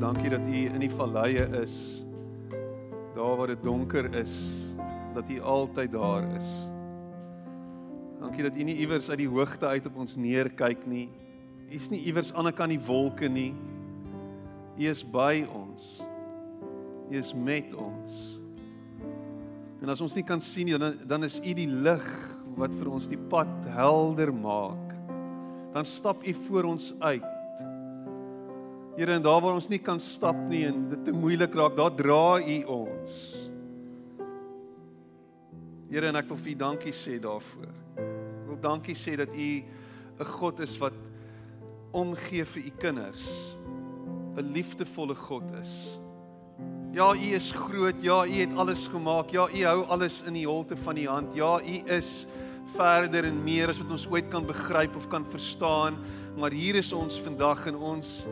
dankie dat U in die valleie is. Daar waar dit donker is, dat U altyd daar is. Dankie dat U nie iewers uit die hoogte uit op ons neerkyk nie. U is nie iewers aan die kant die wolke nie. U is by ons. U is met ons. En as ons nie kan sien nie, dan dan is U die lig wat vir ons die pad helder maak. Dan stap U voor ons uit. Here, en daar waar ons nie kan stap nie en dit te moeilik raak, daar dra U ons. Here, en ek wil vir U dankie sê daarvoor. Ek wil dankie sê dat U 'n God is wat omgee vir U kinders. 'n Liefdevolle God is. Ja, U is groot. Ja, U het alles gemaak. Ja, U hou alles in die holte van U hand. Ja, U is verder en meer as wat ons ooit kan begryp of kan verstaan. Maar hier is ons vandag en ons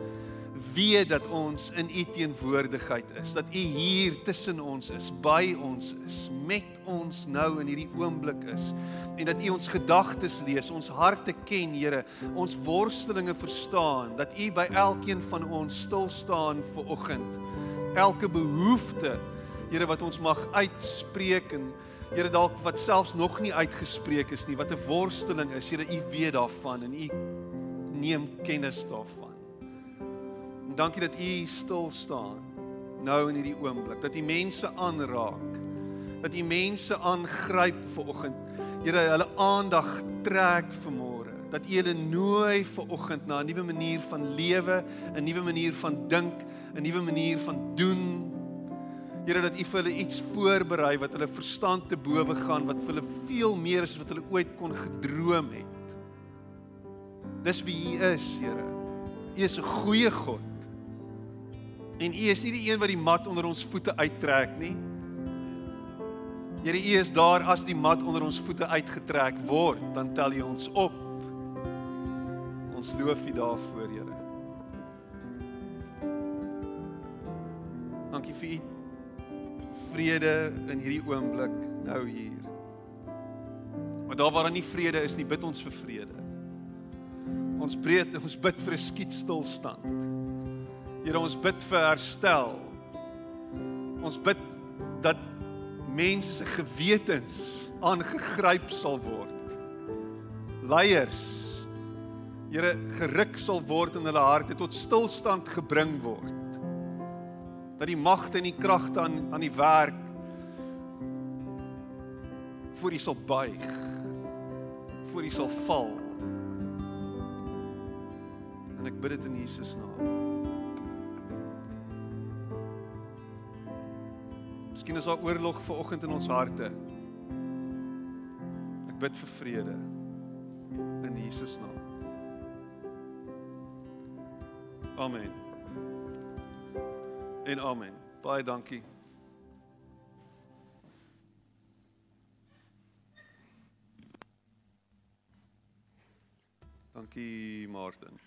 weet dat ons in U teenwoordigheid is. Dat U hier tussen ons is, by ons is, met ons nou in hierdie oomblik is. En dat U ons gedagtes lees, ons harte ken, Here, ons worstelinge verstaan. Dat U by elkeen van ons stil staan vir oggend elke behoefte Here wat ons mag uitspreek en Here dalk wat selfs nog nie uitgespreek is nie wat 'n worsteling is Here u weet daarvan en u neem kennis daarvan. Dankie dat u stil staan nou in hierdie oomblik dat u mense aanraak dat u mense aangryp vanoggend Here hulle aandag trek vanmôre dat u hulle nooi vanoggend na 'n nuwe manier van lewe 'n nuwe manier van dink 'n nuwe manier van doen. Here dat U vir hulle iets voorberei wat hulle verstand te bowe gaan, wat vir hulle veel meer is as wat hulle ooit kon gedroom het. Dis wie U is, Here. U is 'n goeie God. En U is nie die een wat die mat onder ons voete uittrek nie. Here, U is daar as die mat onder ons voete uitgetrek word, dan tel U ons op. Ons loof U daarvoor, Here. Dankie vir u vrede in hierdie oomblik nou hier. Maar daar waar daar nie vrede is nie, bid ons vir vrede. Ons breed, ons bid vir 'n skietstilstand. Here, ons bid vir herstel. Ons bid dat mense se gewetens aangegryp sal word. Leiers Here geruk sal word in hulle harte tot stilstand gebring word dat die magte en die kragte aan aan die werk voor U sal buig voor U sal val en ek bid dit in Jesus naam Miskien is daar oorlog ver oggend in ons harte ek bid vir vrede in Jesus naam Amen en amen. Baie dankie. Dankie Martin.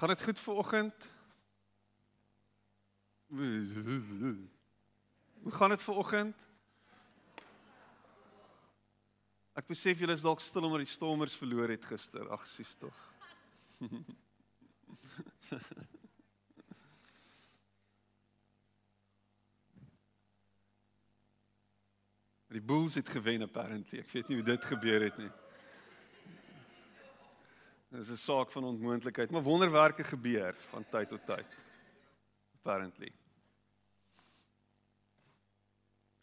Gaan dit goed vir oggend? Hoe gaan dit vir oggend? Ek besef julle is dalk stil omdat die stormers verloor het gister. Ag, sies tog. Die Bulls het gewen apparently. Ek weet nie hoe dit gebeur het nie. Dit is 'n saak van onmoontlikheid, maar wonderwerke gebeur van tyd tot tyd. Apparently.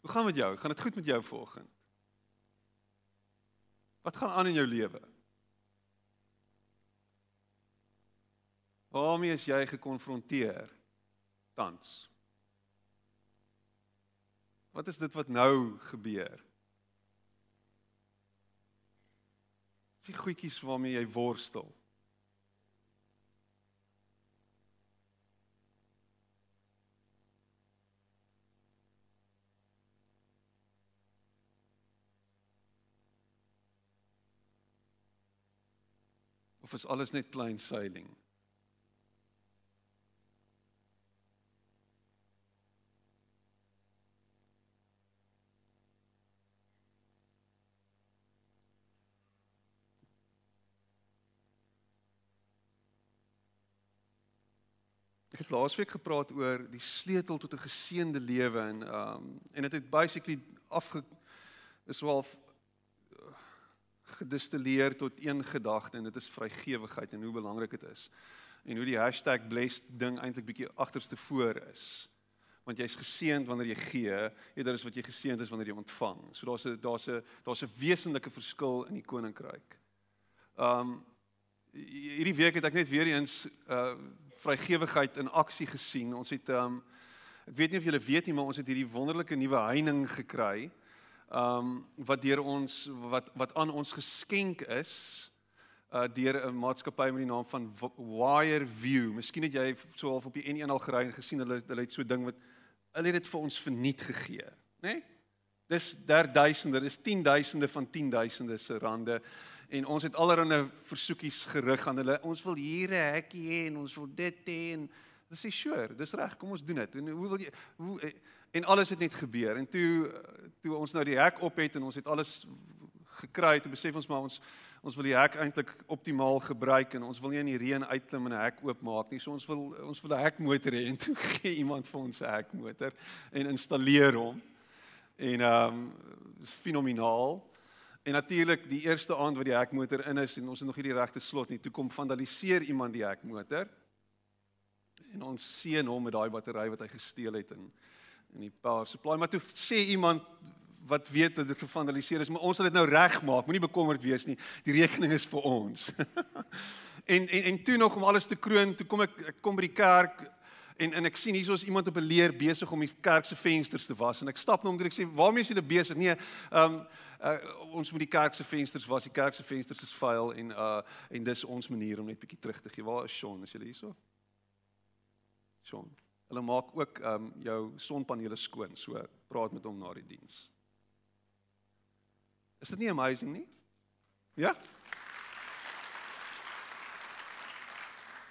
Hoe gaan dit met jou? Gaan dit goed met jou vanoggend? Wat gaan aan in jou lewe? Waarmee is jy gekonfronteer tans? Wat is dit wat nou gebeur? Die goedjies waarmee jy worstel. Of is alles net plain sailing? Het laasweek gepraat oor die sleutel tot 'n geseënde lewe en um en dit het, het basically afge is wel gedistilleer tot een gedagte en dit is vrygewigheid en hoe belangrik dit is. En hoe die hashtag blessed ding eintlik bietjie agterste voor is. Want jy's geseënd wanneer jy gee, eerder as wat jy geseënd is wanneer jy ontvang. So daar's 'n daar's 'n daar's 'n wesenlike verskil in die koninkryk. Um hierdie week het ek net weer eens uh vrygewigheid in aksie gesien. Ons het um ek weet nie of julle weet nie, maar ons het hierdie wonderlike nuwe heining gekry. Um wat deur ons wat wat aan ons geskenk is uh deur 'n maatskappy met die naam van Wire View. Miskien het jy so half op die N1 al gery en gesien hulle hulle het so ding wat hulle het dit vir ons verniet gegee, né? Nee? Dis daar duisende, dis 10000de van 10000de se rande en ons het allerlei versoekies gerig aan hulle. Ons wil hier 'n hekkie hê en ons wil dit hê en hulle sê sure, dis reg, kom ons doen dit. En hoe wil jy hoe en alles het net gebeur. En toe toe ons nou die hek op het en ons het alles gekry, toe besef ons maar ons ons wil die hek eintlik optimaal gebruik en ons wil nie in die reën uitklim en 'n hek oopmaak nie. So ons wil ons wil 'n hekmotor hê en toe gee iemand vir ons 'n hekmotor en installeer hom. En ehm um, is fenomenaal. En natuurlik die eerste aand wat die hekmotor in is en ons het nog nie die regte slot nie, toe kom vandaliseer iemand die hekmotor. En ons seën hom met daai battery wat hy gesteel het in in die power supply. Maar toe sê iemand wat weet dat dit gevandaliseer is, maar ons sal dit nou regmaak. Moenie bekommerd wees nie. Die rekening is vir ons. en en en toe nog om alles te kroon, toe kom ek ek kom by die kerk en en ek sien hier is iemand op 'n leer besig om die kerk se vensters te was en ek stap na hom en ek sê waarmee is jy besig? Nee, ehm um, uh, ons moet die kerk se vensters was. Die kerk se vensters is vuil en uh en dis ons manier om net bietjie terug te gee. Waar is Sean? Is jy hierso? Sean. Hulle maak ook ehm um, jou sonpanele skoon. So praat met hom na die diens. Is dit nie amazing nie? Ja?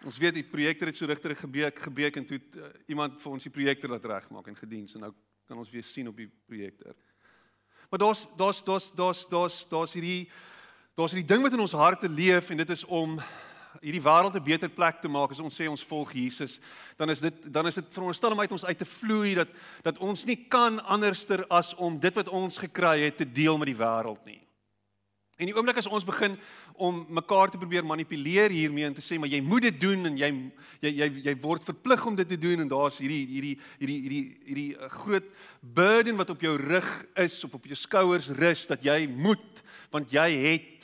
Ons weet die projekter het so rigter gebeek gebeek en toe uh, iemand vir ons die projekter laat regmaak en gediens en nou kan ons weer sien op die projekter. Maar daar's daar's daar's daar's daar's daar's hierdie daar's hierdie ding wat in ons harte leef en dit is om hierdie wêreld 'n beter plek te maak as ons sê ons volg Jesus, dan is dit dan is dit veronderstel om uit ons uit te vloei dat dat ons nie kan anderster as om dit wat ons gekry het te deel met die wêreld nie. En die oomblik as ons begin om mekaar te probeer manipuleer hiermee en te sê maar jy moet dit doen en jy jy jy, jy word verplig om dit te doen en daar's hierdie hierdie hierdie hierdie hierdie eh, groot burden wat op jou rug is of op jou skouers rus dat jy moet want jy het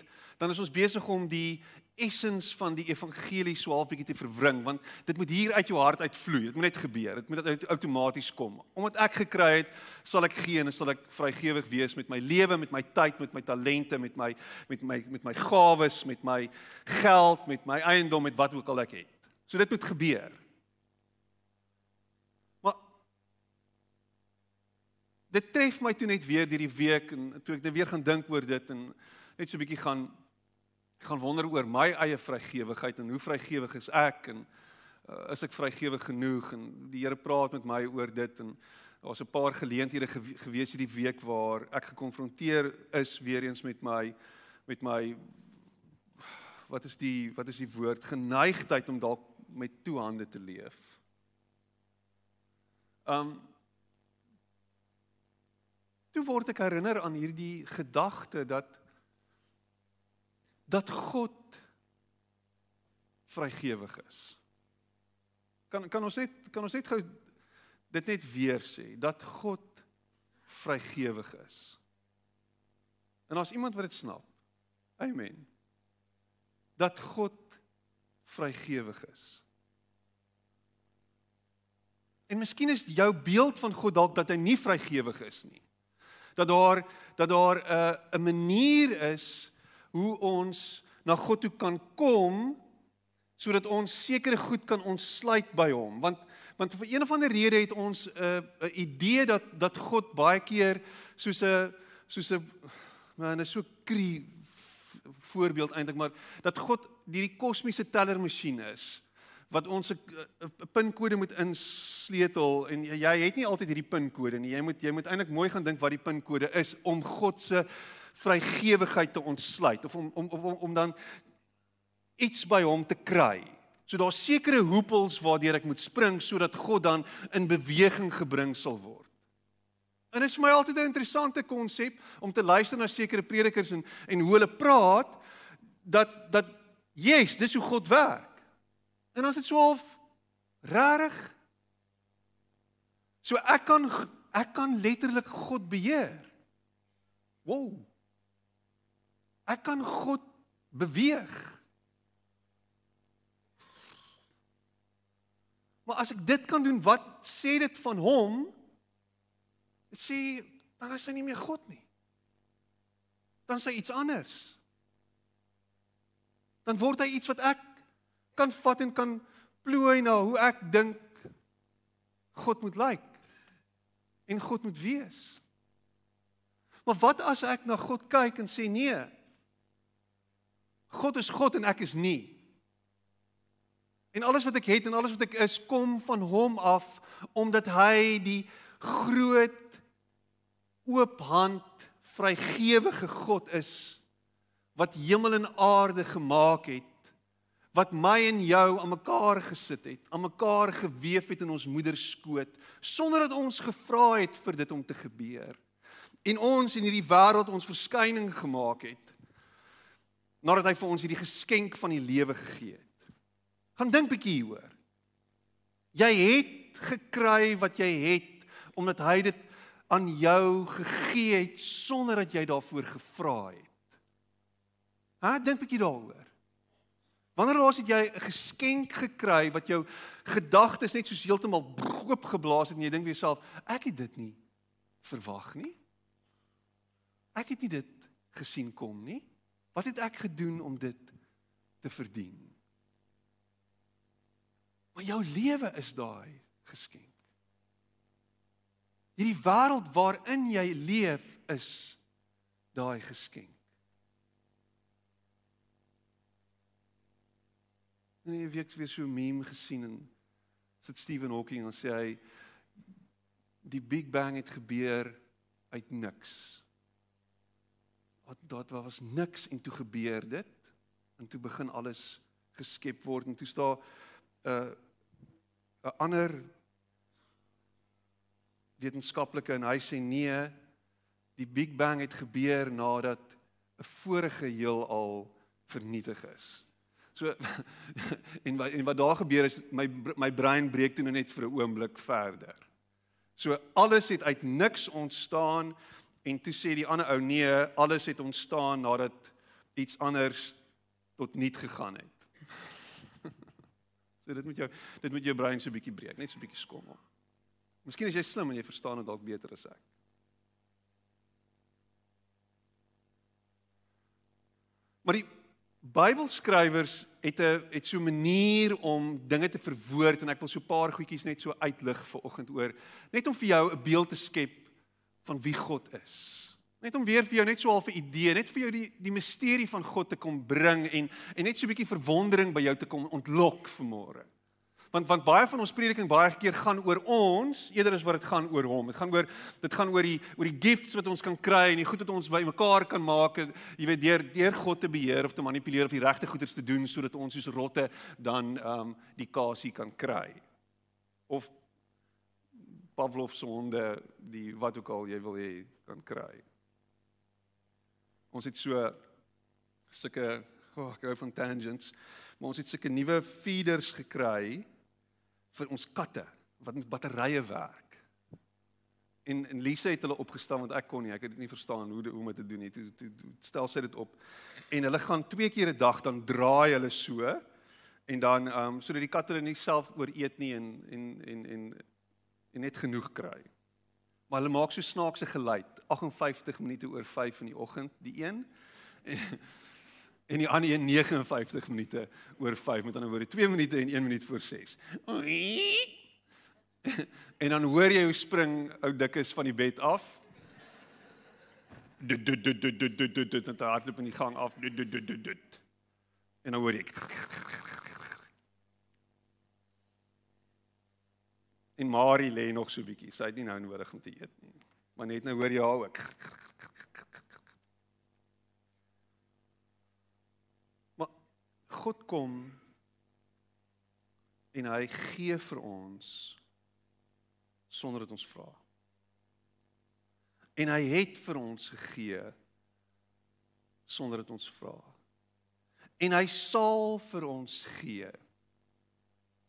dan is ons besig om die essens van die evangelie so half bietjie te verwring want dit moet hier uit jou hart uitvloei. Dit moet net gebeur. Dit moet uit outomaties kom. Omdat ek gekry het, sal ek gee en sal ek vrygewig wees met my lewe, met my tyd, met my talente, met my met my met my gawes, met my geld, met my eiendom, met wat ook al ek het. So dit moet gebeur. Maar dit tref my toe net weer hierdie week en toe ek weer gaan dink oor dit en net so 'n bietjie gaan Ek gaan wonder oor my eie vrygewigheid en hoe vrygewig is ek en uh, is ek vrygewig genoeg en die Here praat met my oor dit en daar's 'n paar geleenthede gewees hierdie week waar ek gekonfronteer is weer eens met my met my wat is die wat is die woord geneigtheid om dalk met twee hande te leef. Um Toe word ek herinner aan hierdie gedagte dat dat God vrygewig is. Kan kan ons net kan ons net gou dit net weer sê dat God vrygewig is. En as iemand wat dit snap. Amen. Dat God vrygewig is. En miskien is jou beeld van God dalk dat hy nie vrygewig is nie. Dat daar dat daar 'n uh, 'n manier is hoe ons na God toe kan kom sodat ons sekere goed kan ontsluit by hom want want vir een of ander rede het ons 'n uh, 'n idee dat dat God baie keer soos 'n soos 'n man is so krie voorbeeld eintlik, maar dat God hierdie kosmiese tellermasjien is wat ons 'n pinkode moet insleutel en jy het nie altyd hierdie pinkode nie. Jy moet jy moet eintlik mooi gaan dink wat die pinkode is om God se vrygewigheid te ontsluit of om om om om dan iets by hom te kry. So daar's sekere hoepels waardeur ek moet spring sodat God dan in beweging gebring sal word. En dit is vir my altyd 'n interessante konsep om te luister na sekere predikers en en hoe hulle praat dat dat yes, dis hoe God werk. En as dit so half rarig So ek kan ek kan letterlik God beheer. Wow. Ek kan God beweeg. Maar as ek dit kan doen, wat sê dit van hom? Dit sê dan is hy nie meer God nie. Dan sê iets anders. Dan word hy iets wat ek kan vat en kan plooi na hoe ek dink God moet lyk en God moet wees. Maar wat as ek na God kyk en sê nee? God is God en ek is nie. En alles wat ek het en alles wat ek is kom van hom af omdat hy die groot oop hand vrygewige God is wat hemel en aarde gemaak het wat my en jou aan mekaar gesit het, aan mekaar gewewe het in ons moeder skoot sonder dat ons gevra het vir dit om te gebeur. En ons in hierdie wêreld ons verskyning gemaak het nadat hy vir ons hierdie geskenk van die lewe gegee het. Gaan dink bietjie hieroor. Jy het gekry wat jy het omdat hy dit aan jou gegee het sonder dat jy daarvoor gevra het. Ha, dink bietjie daaroor. Wanneer laas het jy 'n geskenk gekry wat jou gedagtes net soos heeltemal oopgeblaas het en jy dink vir jouself, ek het dit nie verwag nie. Ek het nie dit gesien kom nie. Wat het ek gedoen om dit te verdien? Maar jou lewe is daai geskenk. Hierdie wêreld waarin jy leef is daai geskenk. En jy week weer so 'n meme gesien en sit Stephen Hawking en sê hy die Big Bang het gebeur uit niks. Wat daar was niks en toe gebeur dit en toe begin alles geskep word en toe staan 'n uh, 'n ander wetenskaplike en hy sê nee, die Big Bang het gebeur nadat 'n vorige heelal vernietig is. So en wat en wat daar gebeur is my my brein breek toe nou net vir 'n oomblik verder. So alles het uit niks ontstaan en toe sê die ander ou nee, alles het ontstaan nadat iets anders tot niet gegaan het. So dit moet jou dit moet jou brein so 'n bietjie breek, net so 'n bietjie skommel. Miskien is jy slim en jy verstaan dit dalk beter as ek. Maar die Bybelskrywers het 'n het so 'n manier om dinge te verwoord en ek wil so 'n paar goedjies net so uitlig vir oggend oor net om vir jou 'n beeld te skep van wie God is. Net om weer vir jou net so 'n idee, net vir jou die die misterie van God te kom bring en en net so 'n bietjie verwondering by jou te kom ontlok vanmôre. Want want baie van ons prediking baie keer gaan oor ons eerder as wat dit gaan oor hom. Dit gaan oor dit gaan oor die oor die gifts wat ons kan kry en die goed wat ons by mekaar kan maak en jy weet deur deur God te beheer of te manipuleer of die regte goeders te doen sodat ons soos rotte dan ehm um, die kasie kan kry. Of Pavlov se honde die wat ook al jy wil hê kan kry. Ons het so sulke oh, ek hou van tangents, maar ons het sulke nuwe feeders gekry vir ons katte wat met batterye werk. En en Lise het hulle opgestaan want ek kon nie, ek het dit nie verstaan hoe hoe om dit te doen nie. Toe, toe, toe stel sy dit op. En hulle gaan twee keer 'n dag dan draai hulle so en dan ehm um, sodat die katte hulle nie self ooreet nie en en en en en net genoeg kry. Maar hulle maak so snaakse geluid, 58 minute oor 5 in die oggend, die een en, en die ander een 59 minute oor 5, met ander woorde 2 minute en 1 minuut voor 6. En dan hoor jy hoe spring ou dikkes van die bed af. Dit dit dit dit dit dit dit dit hardloop in die gang af. Dit dit dit dit. En dan hoor ek En Marie lê nog so bietjie. Sy het nie nou nodig om te eet nie. Maar net nou hoor jy haar ook. Maar God kom en hy gee vir ons sonder dat ons vra. En hy het vir ons gegee sonder dat ons vra. En hy sal vir ons gee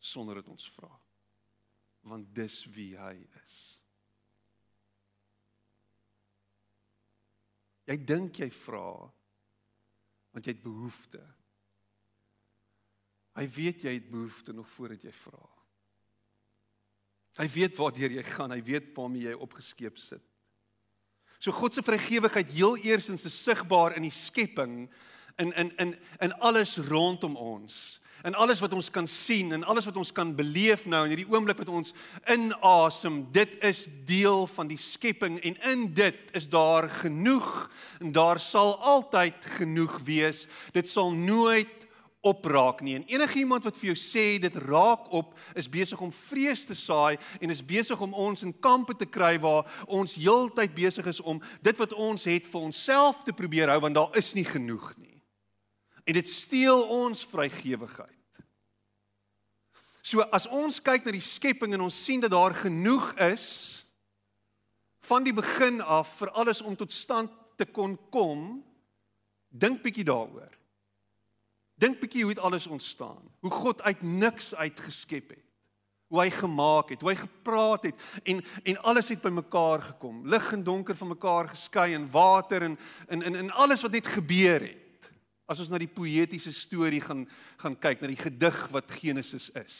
sonder dat ons vra. Want dis wie hy is. Jy dink jy vra want jy het behoefte. Hy weet jy het behoefte nog voordat jy vra. Hy weet waartoe jy gaan, hy weet waarmee jy opgeskep sit. So God se vrygewigheid heel eerstens is sigbaar in die skepping in in in in alles rondom ons. In alles wat ons kan sien en alles wat ons kan beleef nou in hierdie oomblik wat ons inasem, dit is deel van die skepping en in dit is daar genoeg en daar sal altyd genoeg wees. Dit sal nooit opraak nie. En enige iemand wat vir jou sê dit raak op, is besig om vrees te saai en is besig om ons in kampe te kry waar ons heeltyd besig is om dit wat ons het vir onsself te probeer hou want daar is nie genoeg nie. En dit steel ons vrygewigheid. So as ons kyk na die skepping en ons sien dat daar genoeg is van die begin af vir alles om tot stand te kon kom, dink bietjie daaroor. Dink bietjie hoe dit alles ontstaan. Hoe God uit niks uitgeskep het. Hoe hy gemaak het, hoe hy gepraat het en en alles het bymekaar gekom. Lig en donker van mekaar geskei en water en in in in alles wat net gebeur het. As ons na die poëtiese storie gaan gaan kyk, na die gedig wat Genesis is.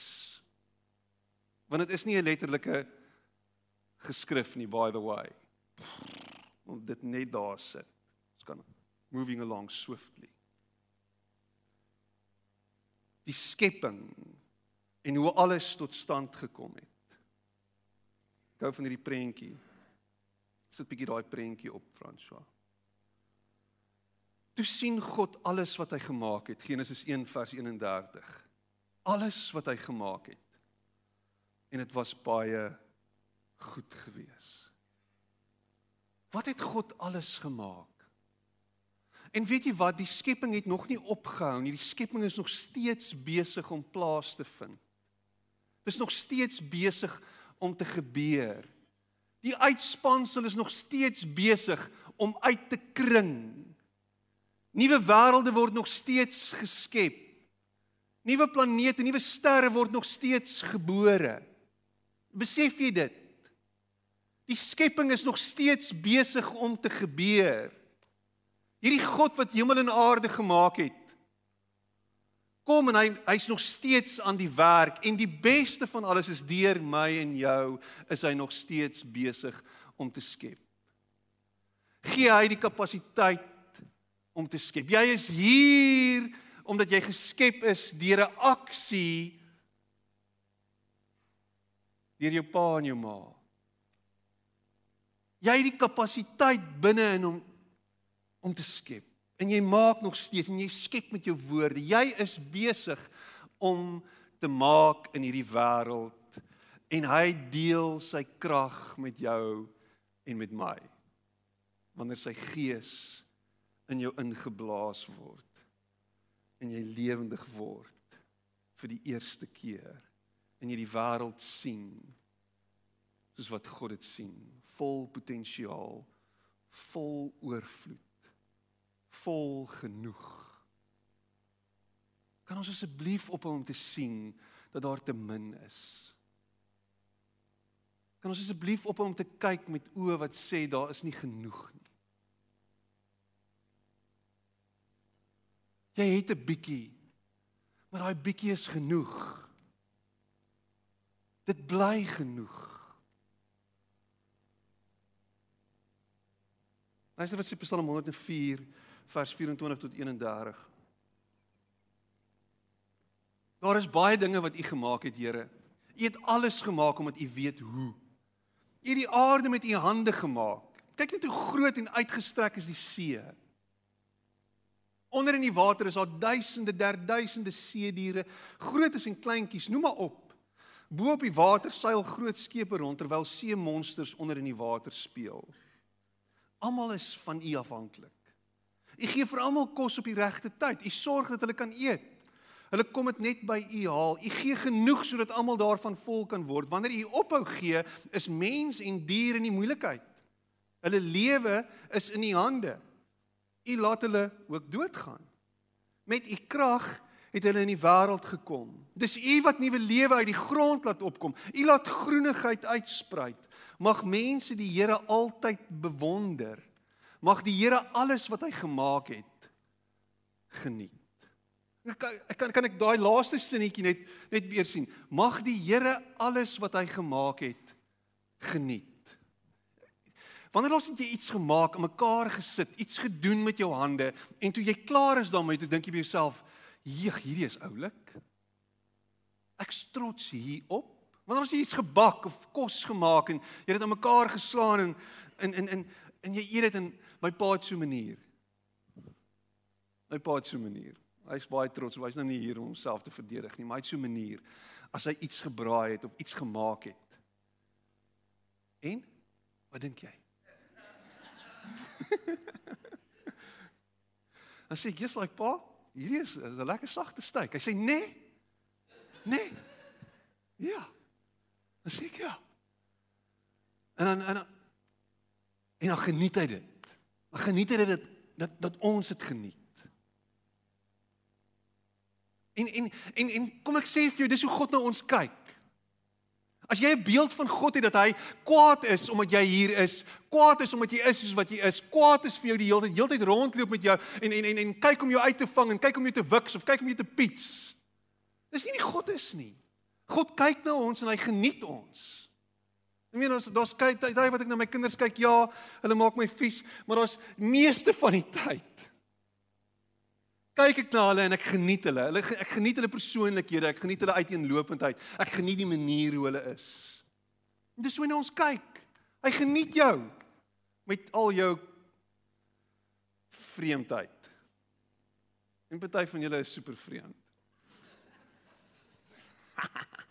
Want dit is nie 'n letterlike geskrif nie, by the way. Om dit net daar sit. Ons kan moving along swiftly die skepping en hoe alles tot stand gekom het. Ek hou van hierdie prentjie. Sit 'n bietjie daai prentjie op, François. Toe sien God alles wat hy gemaak het, Genesis 1 vers 31. Alles wat hy gemaak het. En dit was baie goed gewees. Wat het God alles gemaak? En weet jy wat, die skepping het nog nie opgehou nie. Die skepping is nog steeds besig om plaas te vind. Dit is nog steeds besig om te gebeur. Die uitspansel is nog steeds besig om uit te kring. Nuwe wêrelde word nog steeds geskep. Nuwe planete, nuwe sterre word nog steeds gebore. Besef jy dit? Die skepping is nog steeds besig om te gebeur. Hierdie God wat hemel en aarde gemaak het. Kom en hy hy's nog steeds aan die werk en die beste van alles is deur my en jou is hy nog steeds besig om te skep. Gee hy die kapasiteit om te skep. Jy is hier omdat jy geskep is deur 'n aksie deur jou pa en jou ma. Jy het die kapasiteit binne in hom om te skep. En jy maak nog steeds en jy skep met jou woorde. Jy is besig om te maak in hierdie wêreld en hy deel sy krag met jou en met my. Wanneer sy gees in jou ingeblaas word en jy lewendig word vir die eerste keer en jy die wêreld sien soos wat God dit sien, vol potensiaal, vol oorvloed vol genoeg. Kan ons asseblief ophou om te sien dat daar te min is? Kan ons asseblief ophou om te kyk met oë wat sê daar is nie genoeg nie? Jy het 'n bietjie, maar daai bietjie is genoeg. Dit bly genoeg. Luister wat sê Psalm 104 vers 24 tot 31. Daar is baie dinge wat U gemaak het, Here. U het alles gemaak omdat U weet hoe. U het die aarde met U hande gemaak. Kyk net hoe groot en uitgestrek is die see. Onder in die water is daar duisende, derduisende see diere, grootes en kleintjies, noem maar op. Bo op die water seil groot skepe rond terwyl see monsters onder in die water speel. Almal is van U afhanklik. U gee vir almal kos op die regte tyd. U sorg dat hulle kan eet. Hulle kom dit net by U haal. U gee genoeg sodat almal daarvan vol kan word. Wanneer U ophou gee, is mens en dier in die moeilikheid. Hulle lewe is in U hande. U laat hulle ook doodgaan. Met U krag het hulle in die wêreld gekom. Dis U wat nuwe lewe uit die grond laat opkom. U laat groenigheid uitspruit. Mag mense die Here altyd bewonder. Mag die Here alles wat hy gemaak het geniet. Ek kan kan, kan ek daai laaste sinnetjie net net weer sien. Mag die Here alles wat hy gemaak het geniet. Wanneer ons het jy iets gemaak, in mekaar gesit, iets gedoen met jou hande en toe jy klaar is daarmee, toe dink jy by jouself, "Jeg, hierdie is oulik." Ek trots hierop. Wanneer ons iets gebak of kos gemaak en jy het dit aan mekaar geslaan en in in in en jy eet dit in my pa het so 'n manier. My pa het so 'n manier. Hy's baie trots, hy's nou nie hier om homself te verdedig nie, maar hy het so 'n manier as hy iets gebraai het of iets gemaak het. En wat dink jy? Dan sê ek, "Jy's like pa, hierdie is 'n lekker sagte steak." Hy sê, "Nee." Nee. Ja. Dan sê ek, "Ja." En dan en dan en dan geniet hy dit. Dan geniet hy dit dat dat ons dit geniet. En en en en kom ek sê vir jou, dis hoe God na ons kyk. As jy 'n beeld van God het dat hy kwaad is omdat jy hier is, kwaad is omdat jy is soos wat jy is, kwaad is vir jou die hele tyd, heeltyd rondloop met jou en en en en kyk om jou uit te vang en kyk om jou te wiks of kyk om jou te piets. Dis nie die God is nie. God kyk na ons en hy geniet ons. Ek meen ons daar's kyk daai wat ek na my kinders kyk, ja, hulle maak my vies, maar daar's meeste van die tyd kyk ek na hulle en ek geniet hulle. Hulle ek geniet hulle persoonlikhede, ek geniet hulle uiteenlopendheid. Ek geniet die manier hoe hulle is. En dis hoe ons kyk. Hy geniet jou met al jou vreemdheid. En party van julle is super vreemd.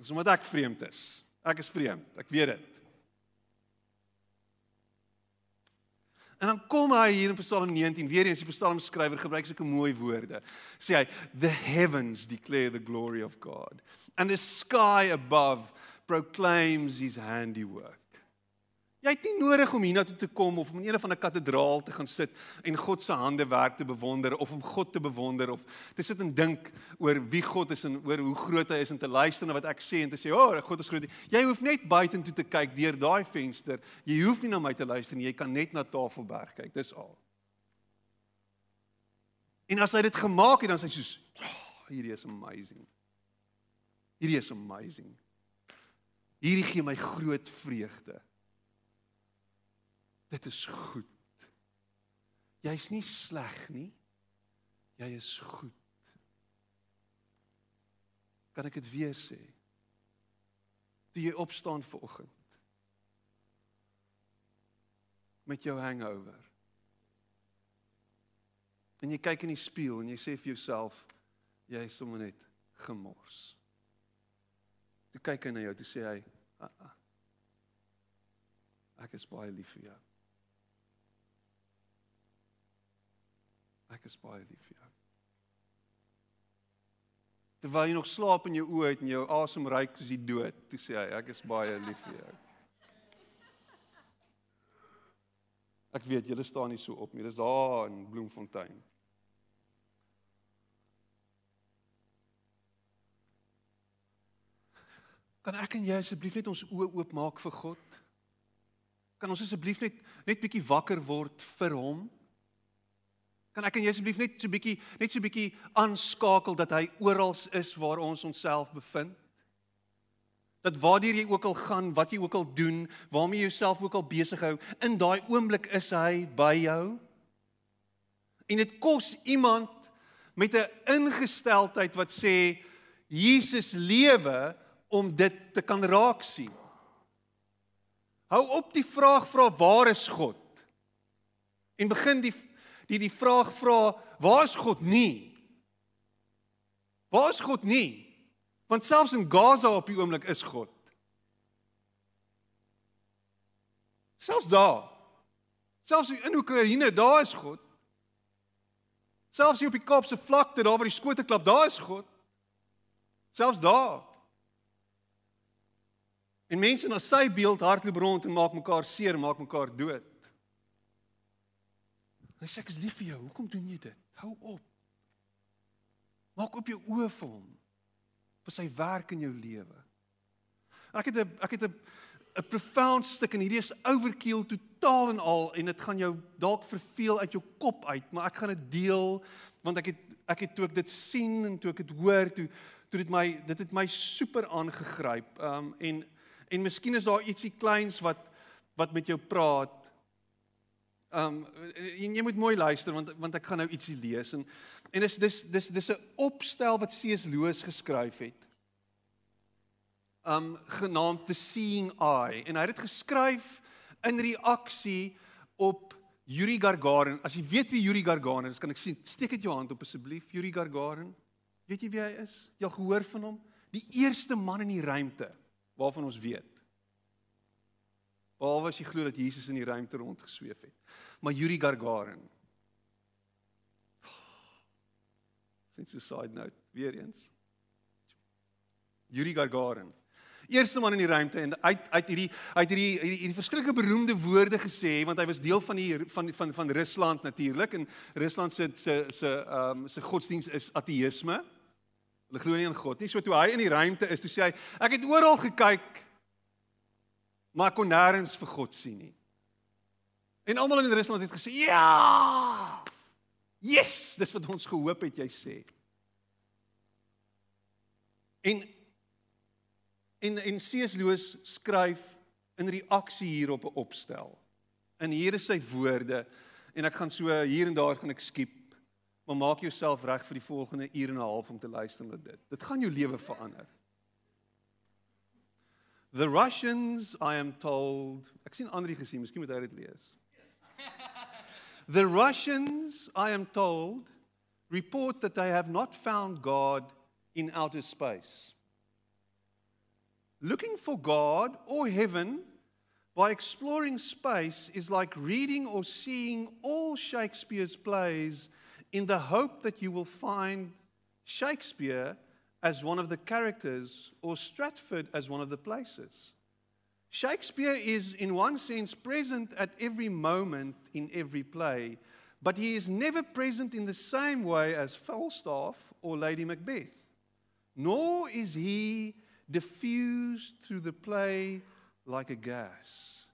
Dis omdat ek vreemd is. Ek is vreemd. Ek weet dit. En dan kom hy hier in Psalm 19, weer eens die psalmskrywer gebruik sulke mooi woorde. Sê hy, "The heavens declare the glory of God, and the sky above proclaims his handiwork." Jy het nie nodig om hiernatoe te kom of om in een van 'n kathedraal te gaan sit en God se handewerk te bewonder of om God te bewonder of te sit en dink oor wie God is en oor hoe groot hy is en te luister na wat ek sê en te sê, "O, oh, God is groot." Jy hoef net buitentoe te kyk deur daai venster. Jy hoef nie na my te luister nie. Jy kan net na Tafelberg kyk. Dis al. En as hy dit gemaak het, dan sê hy soos, oh, "Hierdie is amazing." Hierdie is amazing. Hierdie gee my groot vreugde. Dit is goed. Jy's nie sleg nie. Jy is goed. Kan ek dit weer sê? Toe jy opstaan vanoggend met jou hangover. En jy kyk in die spieël en jy sê vir jouself jy is sommer net gemors. Toe kyk hy na jou, toe sê hy, ah, ah. "Ek is baie lief vir jou." Ek is baie lief vir jou. Terwyl jy nog slaap in jou oë het en jou asem ruik soos die dood, toe sê hy ek is baie lief vir jou. Ek weet julle staan nie so op nie. Dis daar in Bloemfontein. Kan ek en jy asseblief net ons oë oopmaak vir God? Kan ons asseblief net net bietjie wakker word vir hom? Kan ek en jy asseblief net so 'n bietjie net so 'n bietjie aanskakel dat hy oral is waar ons onsself bevind? Dat waardeur jy ook al gaan, wat jy ook al doen, waarmee jy jouself ook al besig hou, in daai oomblik is hy by jou. En dit kos iemand met 'n ingesteldheid wat sê Jesus lewe om dit te kan raak sien. Hou op die vraag vra waar is God? En begin die die die vraag vra waar is God nie? Waar is God nie? Want selfs in Gaza op die oomblik is God. Selfs daar. Selfs in Oekraïne, daar is God. Selfs hier op die Kaapse vlakte, daar waar die skote klap, daar is God. Selfs daar. En mense na sy beeld hardloop rond en maak mekaar seer, maak mekaar dood. Hy sê ek is lief vir jou. Hoekom doen jy dit? Hou op. Maak op jou oë vir hom. vir sy werk in jou lewe. Ek het 'n ek het 'n 'n profound stuk en hierdie is overkill totaal en al en dit gaan jou dalk verveel uit jou kop uit, maar ek gaan dit deel want ek het ek het toe ek dit sien en toe ek dit hoor, toe toe dit my dit het my super aangegryp. Um en en miskien is daar ietsie kleins wat wat met jou praat. Um en jy moet mooi luister want want ek gaan nou ietsie lees en en dis dis dis dis 'n opstel wat C.S. Lewis geskryf het. Um genaamd The Seeing Eye en hy het dit geskryf in reaksie op Yuri Gagarin. As jy weet wie Yuri Gagarin is, kan ek sien steek dit jou hand op asseblief Yuri Gagarin. Weet jy wie hy is? Jy al gehoor van hom? Die eerste man in die ruimte waarvan ons weet. Behalwe as jy glo dat Jesus in die ruimte rondgesweef het. Maar Yuri Gagarin. Since a side note, weer eens. Yuri Gagarin. Eerste man in die ruimte en uit uit hierdie uit hierdie hierdie, hierdie verskriklike beroemde woorde gesê want hy was deel van die van van van Rusland natuurlik en Rusland se se se ehm um, se godsdiens is ateïsme. Hulle glo nie in God nie. So toe hy in die ruimte is, toe sê hy, ek het oral gekyk maar kon nêrens vir God sien nie. En almal in Rusland het gesê, "Ja! Yes, dis wat ons gehoop het jy sê." En en en C.S. Lewis skryf in reaksie hierop 'n opstel. En hier is sy woorde en ek gaan so hier en daar gaan ek skiep Maar maak jouself reg vir die volgende uur en 'n half om te luister na dit. Dit gaan jou lewe verander. The Russians, I am told, ek sien Andri gesien, miskien moet hy dit lees. The Russians, I am told, report that they have not found God in outer space. Looking for God or heaven by exploring space is like reading or seeing all Shakespeare's plays in the hope that you will find Shakespeare as one of the characters or Stratford as one of the places. Shakespeare is, in one sense, present at every moment in every play, but he is never present in the same way as Falstaff or Lady Macbeth, nor is he diffused through the play like a gas.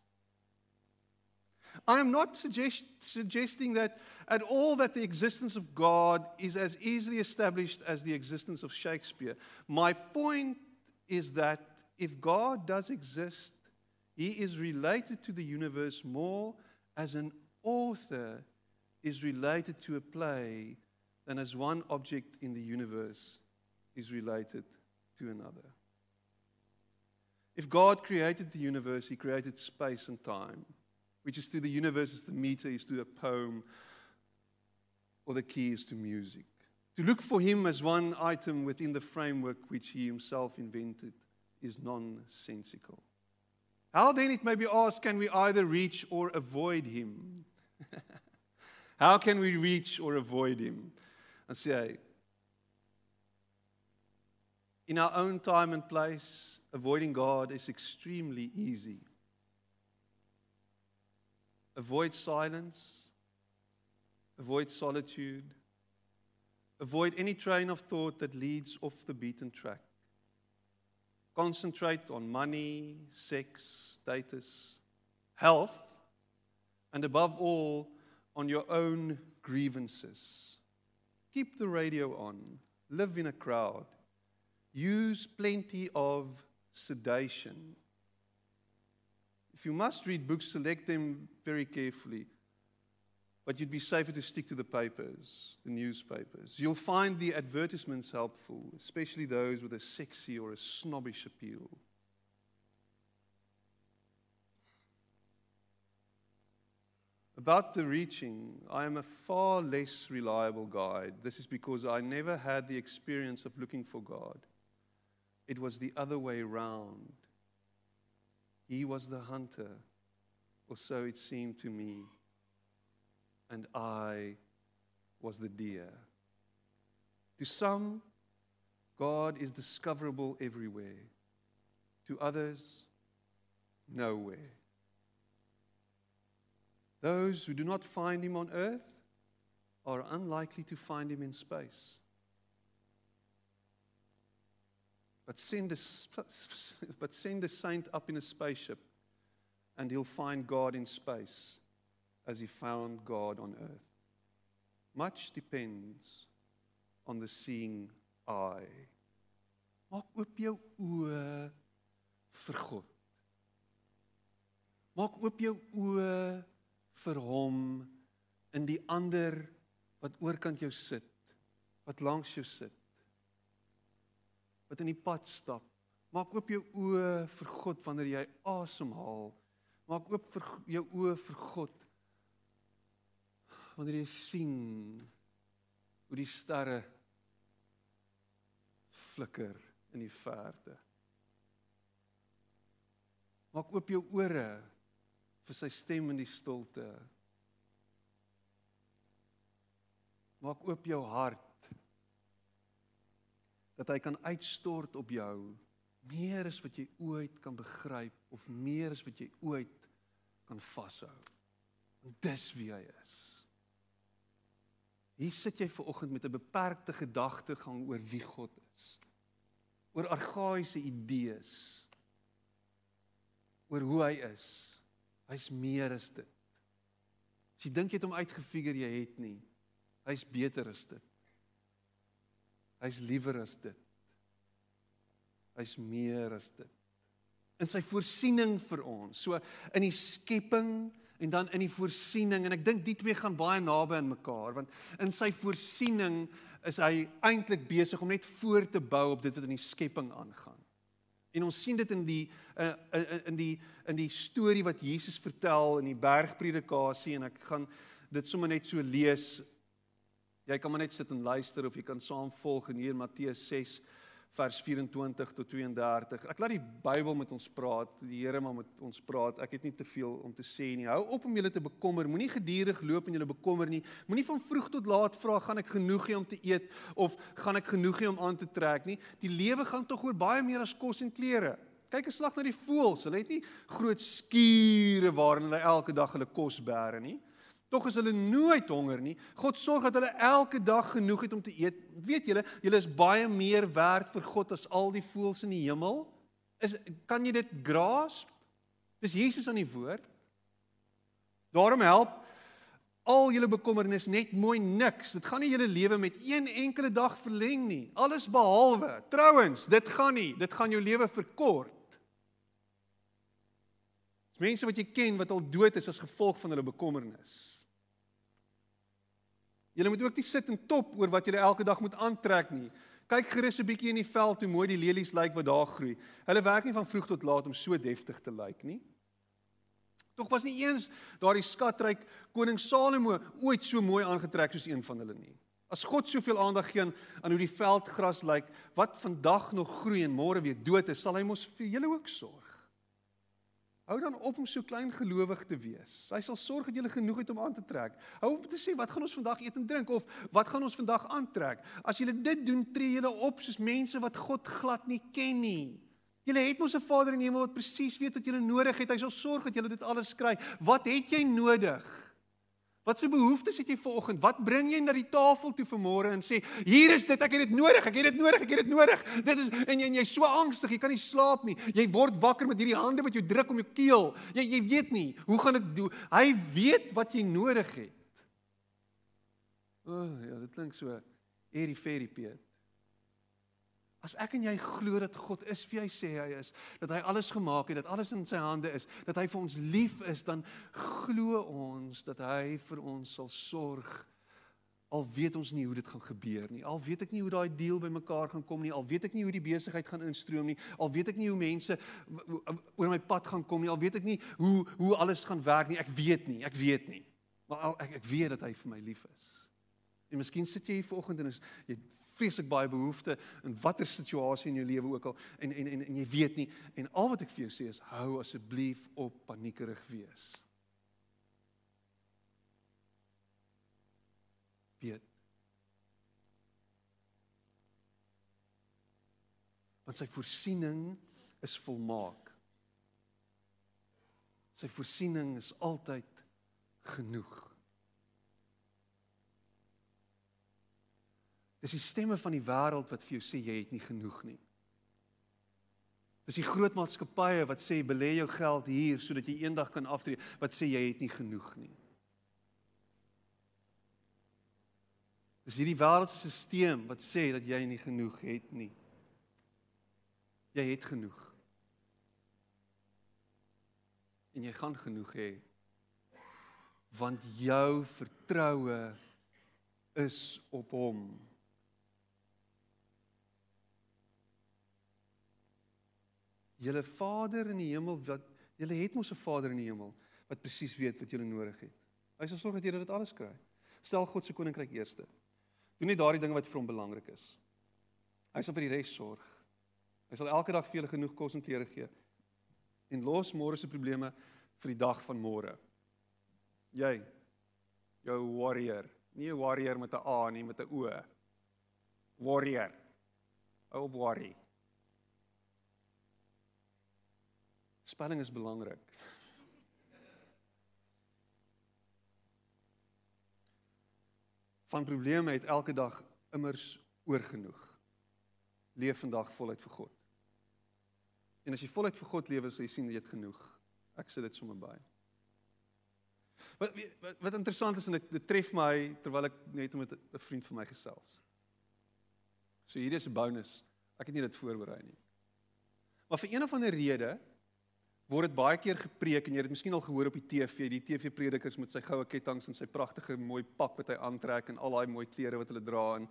I am not suggest, suggesting that at all that the existence of God is as easily established as the existence of Shakespeare. My point is that if God does exist, he is related to the universe more as an author is related to a play than as one object in the universe is related to another. If God created the universe, he created space and time which is to the universe as the meter is to a poem or the key is to music. To look for him as one item within the framework which he himself invented is nonsensical. How then, it may be asked, can we either reach or avoid him? How can we reach or avoid him? And say, in our own time and place, avoiding God is extremely easy. Avoid silence. Avoid solitude. Avoid any train of thought that leads off the beaten track. Concentrate on money, sex, status, health, and above all, on your own grievances. Keep the radio on. Live in a crowd. Use plenty of sedation. If you must read books, select them very carefully. But you'd be safer to stick to the papers, the newspapers. You'll find the advertisements helpful, especially those with a sexy or a snobbish appeal. About the reaching, I am a far less reliable guide. This is because I never had the experience of looking for God. It was the other way round. He was the hunter, or so it seemed to me, and I was the deer. To some, God is discoverable everywhere. To others, nowhere. Those who do not find him on earth are unlikely to find him in space. But send a, but send a saint up in a spaceship and he'll find God in space as he found God on earth. Much depends on the seeing eye. Maak oop jou oë vir God. Maak oop jou oë vir hom in die ander wat oorkant jou sit, wat langs jou sit. Wat in die pad stap. Maak oop jou oë vir God wanneer jy asemhaal. Maak oop vir jou oë vir God wanneer jy sien hoe die sterre flikker in die verte. Maak oop jou ore vir sy stem in die stilte. Maak oop jou hart dat hy kan uitstort op jou meer as wat jy ooit kan begryp of meer as wat jy ooit kan vashou. En dis wie hy is. Hier sit jy ver oggend met 'n beperkte gedagtegang oor wie God is. Oor argaïese idees. Oor hoe hy is. Hy's meer as dit. As jy dink jy het hom uitgefigure, jy het nie. Hy's beter as dit. Hy's liewer as dit. Hy's meer as dit. In sy voorsiening vir ons. So in die skepping en dan in die voorsiening en ek dink die twee gaan baie naby aan mekaar want in sy voorsiening is hy eintlik besig om net voor te bou op dit wat in die skepping aangaan. En ons sien dit in die uh, in die in die storie wat Jesus vertel in die bergpredikasie en ek gaan dit sommer net so lees. Jy kan maar net sit en luister of jy kan saam volg in hier Matteus 6 vers 24 tot 32. Ek laat die Bybel met ons praat, die Here maar met ons praat. Ek het nie te veel om te sê nie. Hou op om julle te bekommer. Moenie gedurig loop en julle bekommer nie. Moenie van vroeg tot laat vra gaan ek genoeg hê om te eet of gaan ek genoeg hê om aan te trek nie. Die lewe gaan tog oor baie meer as kos en klere. Kyk 'n slag na die voëls. Hulle het nie groot skure waarin hulle elke dag hulle kos bære nie. Tog is hulle nooit honger nie. God sorg dat hulle elke dag genoeg het om te eet. Weet julle, julle is baie meer werd vir God as al die voëls in die hemel. Is kan jy dit grasp? Dis Jesus aan die woord. Daarom help al julle bekommernis net mooi niks. Dit gaan nie julle lewe met een enkele dag verleng nie. Alles behalwe. Trouwens, dit gaan nie. Dit gaan jou lewe verkort. Dis mense wat jy ken wat al dood is as gevolg van hulle bekommernis. Julle moet ook nie sit en top oor wat julle elke dag moet aantrek nie. Kyk gerus 'n bietjie in die veld hoe mooi die lelies lyk wat daar groei. Hulle werk nie van vroeg tot laat om so deftig te lyk nie. Tog was nie eens daardie skatryk koning Salomo ooit so mooi aangetrek soos een van hulle nie. As God soveel aandag gee aan, hoe die veldgras lyk, wat vandag nog groei en môre weer dood is, sal hy mos vir julle ook sorg. Hou dan op om so klein gelowig te wees. Hy sal sorg dat jy genoeg het om aan te trek. Hou op te sê wat gaan ons vandag eet en drink of wat gaan ons vandag aantrek. As jy dit doen, tree jy op soos mense wat God glad nie ken nie. Jy het mos 'n Vader in die hemel wat presies weet wat jy nodig het. Hy sal sorg dat jy dit alles kry. Wat het jy nodig? Wat se behoeftes het jy vanoggend? Wat bring jy na die tafel toe vanmôre en sê, "Hier is dit, ek het dit nodig, ek het dit nodig, ek het dit nodig." Dit is en jy en jy's so angstig, jy kan nie slaap nie. Jy word wakker met hierdie hande wat jou druk om jou keel. Jy jy weet nie hoe gaan dit doen. Hy weet wat jy nodig het. O, oh, ja, dit klink so. Eri Ferry Piet. As ek en jy glo dat God is wie hy sê hy is, dat hy alles gemaak het, dat alles in sy hande is, dat hy vir ons lief is, dan glo ons dat hy vir ons sal sorg. Al weet ons nie hoe dit gaan gebeur nie. Al weet ek nie hoe daai deal bymekaar gaan kom nie. Al weet ek nie hoe die besigheid gaan instroom nie. Al weet ek nie hoe mense oor my pad gaan kom nie. Al weet ek nie hoe hoe alles gaan werk nie. Ek weet nie. Ek weet nie. Maar al, ek ek weet dat hy vir my lief is. En miskien sit jy hier vanoggend en is, jy vreeslik baie behoeftes in watter situasie in jou lewe ook al en en en en jy weet nie en al wat ek vir jou sê is hou asseblief op paniekerig wees. Weet. Want sy voorsiening is volmaak. Sy voorsiening is altyd genoeg. Dis die stemme van die wêreld wat vir jou sê jy het nie genoeg nie. Dis die groot maatskappye wat sê belê jou geld hier sodat jy eendag kan aftree wat sê jy het nie genoeg nie. Dis hierdie wêreldse stelsel wat sê dat jy nie genoeg het nie. Jy het genoeg. En jy gaan genoeg hê want jou vertroue is op hom. Julle Vader in die hemel wat julle het mos 'n Vader in die hemel wat presies weet wat julle nodig het. Hy sal sorg dat julle dit alles kry. Stel God se koninkryk eerste. Doen net daardie dinge wat vir hom belangrik is. Hy sal vir die res sorg. Hy sal elke dag vir julle genoeg kos en klere gee. En los môre se probleme vir die dag van môre. Jy jou warrior, nie 'n warrior met 'n A nie, met 'n O. Warrior. Ou op Spelling is belangrik. Van probleme het elke dag immers oorgenoeg. Leef vandag voluit vir God. En as jy voluit vir God lewe, sal jy sien jy het genoeg. Ek sê dit sommer by. Wat wat, wat interessant is en dit, dit tref my terwyl ek net met 'n vriend van my gesels. So hier is 'n bonus. Ek het nie dit voorberei nie. Maar vir een of ander rede word dit baie keer gepreek en jy het dit miskien al gehoor op die TV, die TV-predikers met sy goue kettinge en sy pragtige mooi pak wat hy aantrek en al daai mooi klere wat hulle dra en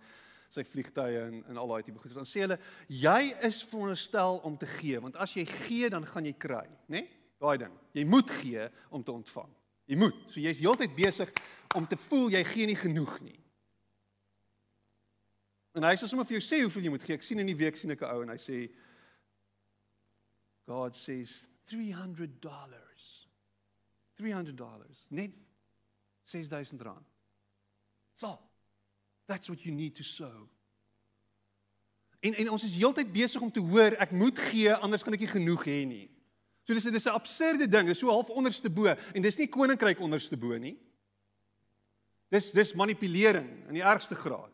sy vliegtye en en al daai tipe goed. Dan sê hulle jy is veronderstel om te gee, want as jy gee dan gaan jy kry, né? Nee? Daai ding. Jy moet gee om te ontvang. Jy moet. So jy's heeltyd besig om te voel jy gee nie genoeg nie. En hy sê sommer vir jou sê hoeveel jy moet gee. Ek sien in die week sien ek 'n ou en hy sê God says $300. $300. Net 6000 rand. So. That's what you need to sow. En en ons is heeltyd besig om te hoor ek moet gee anders kan ek nie genoeg hê nie. So dis dis 'n absurde ding, dis so half onderste bo en dis nie koninkryk onderste bo nie. Dis dis manipulering in die ergste graad.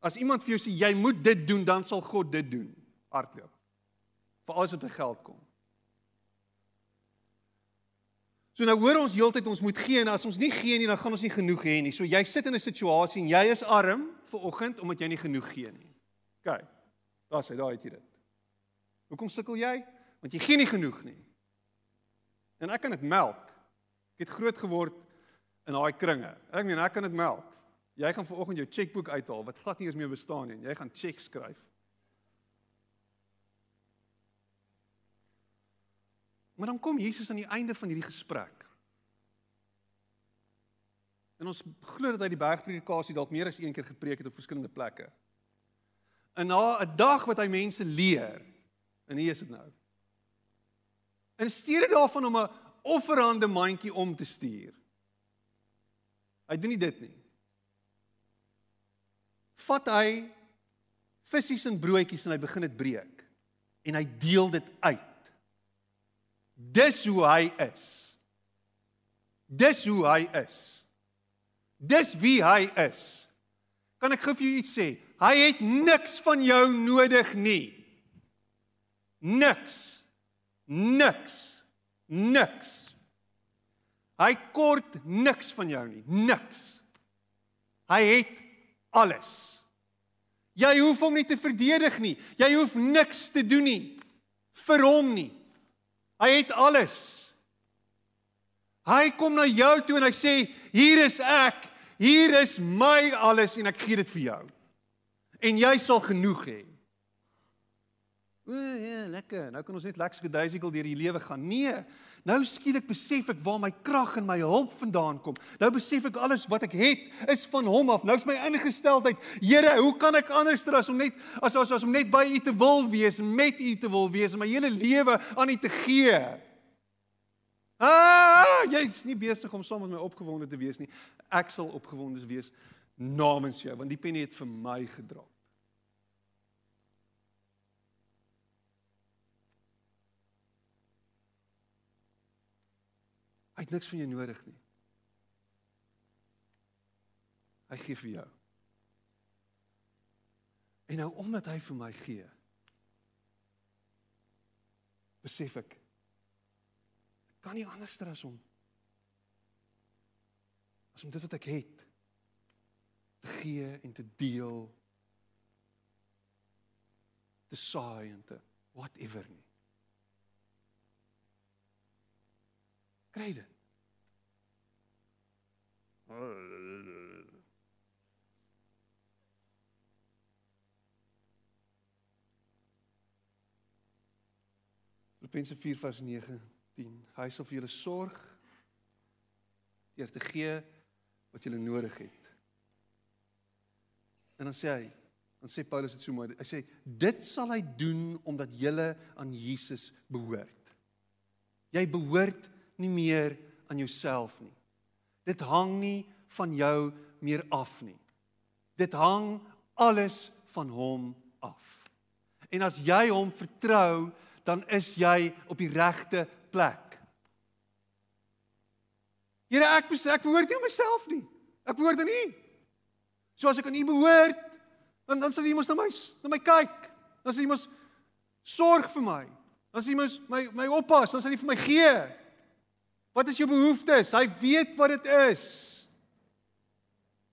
As iemand vir jou sê jy moet dit doen, dan sal God dit doen. Hardloop. Vir alles wat by geld kom. So nou hoor ons heeltyd ons moet gee en as ons nie gee nie dan gaan ons nie genoeg hê nie. So jy sit in 'n situasie en jy is arm vir oggend omdat jy nie genoeg gee nie. OK. Daar sê daai het jy dit. Hoekom sukkel jy? Want jy gee nie genoeg nie. En ek kan dit melk. Ek het groot geword in daai kringe. Ek meen ek kan dit melk. Jy gaan vanoggend jou chequeboek uithaal wat glad nie eens meer bestaan nie. Jy gaan checks skryf. Maar dan kom Jesus aan die einde van hierdie gesprek. En ons glo dat hy die bergpredikasie dalk meer as een keer gepreek het op verskillende plekke. En na 'n dag wat hy mense leer, en hier is dit nou. In steede daarvan om 'n offerande mandjie om te stuur. Hy doen nie dit nie. Vat hy visse en broodjies en hy begin dit breek en hy deel dit uit. Dis hoe hy is. Dis hoe hy is. Dis wie hy is. Kan ek gou vir jou iets sê? Hy het niks van jou nodig nie. Niks. Niks. Niks. Hy kort niks van jou nie. Niks. Hy het alles. Jy hoef hom nie te verdedig nie. Jy hoef niks te doen nie vir hom nie. Hy het alles. Hy kom na jou toe en hy sê hier is ek. Hier is my alles en ek gee dit vir jou. En jy sal genoeg hê. O ja, lekker. Nou kan ons net lekker so duisikel deur die lewe gaan. Nee. Nou skielik besef ek waar my krag en my hulp vandaan kom. Nou besef ek alles wat ek het is van hom af. Nou is my ingesteldheid, Here, hoe kan ek anders as om net as as, as om net by U te wil wees, met U te wil wees, my hele lewe aan U te gee? Ah, jy's nie besig om saam met my opgewonde te wees nie. Ek sal opgewonde wees namens jou, want die pen het vir my gedra. Hy het niks van jou nodig nie. Hy gee vir jou. En nou omdat hy vir my gee, besef ek ek kan nie anders as om as om dit wat ek het te gee en te deel te saai en te whatever nie. Kry dit. Filippense 4 vers 9 10 Hy sal vir julle sorg deur te gee wat julle nodig het. En dan sê hy, dan sê Paulus dit so mooi. Hy sê dit sal hy doen omdat julle aan Jesus behoort. Jy behoort nie meer aan jouself nie. Dit hang nie van jou meer af nie. Dit hang alles van hom af. En as jy hom vertrou, dan is jy op die regte plek. Here, ek besê ek behoort nie aan myself nie. Ek behoort aan U. So as ek aan U behoort, dan dan sal U mos na my na my kyk. Dan sal U mos sorg vir my. Dan sal U mos my my oppas, dan sal U vir my gee. Wat is jou behoeftes? Hy weet wat dit is.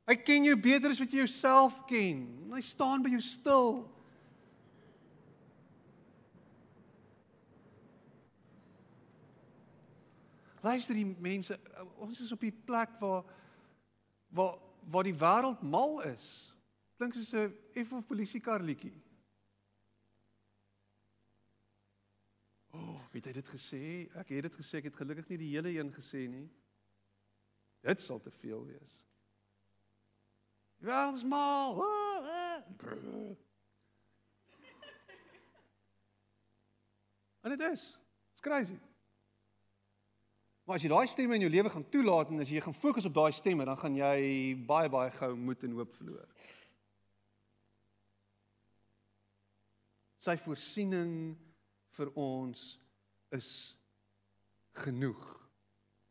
Hy ken jou beter as wat jy jouself ken. Hy staan by jou stil. Luister die mense, ons is op die plek waar waar waar die wêreld mal is. Klink soos 'n F of polisiekar liedjie. O, oh, het hy dit gesê? Ek het dit gesê, ek het gelukkig nie die hele een gesê nie. Dit sal te veel wees. Wel, dis mal. En dit is. It's crazy. Maar as jy daai stemme in jou lewe gaan toelaat en as jy gaan fokus op daai stemme, dan gaan jy baie baie gou moed en hoop verloor. Sy voorsiening vir ons is genoeg.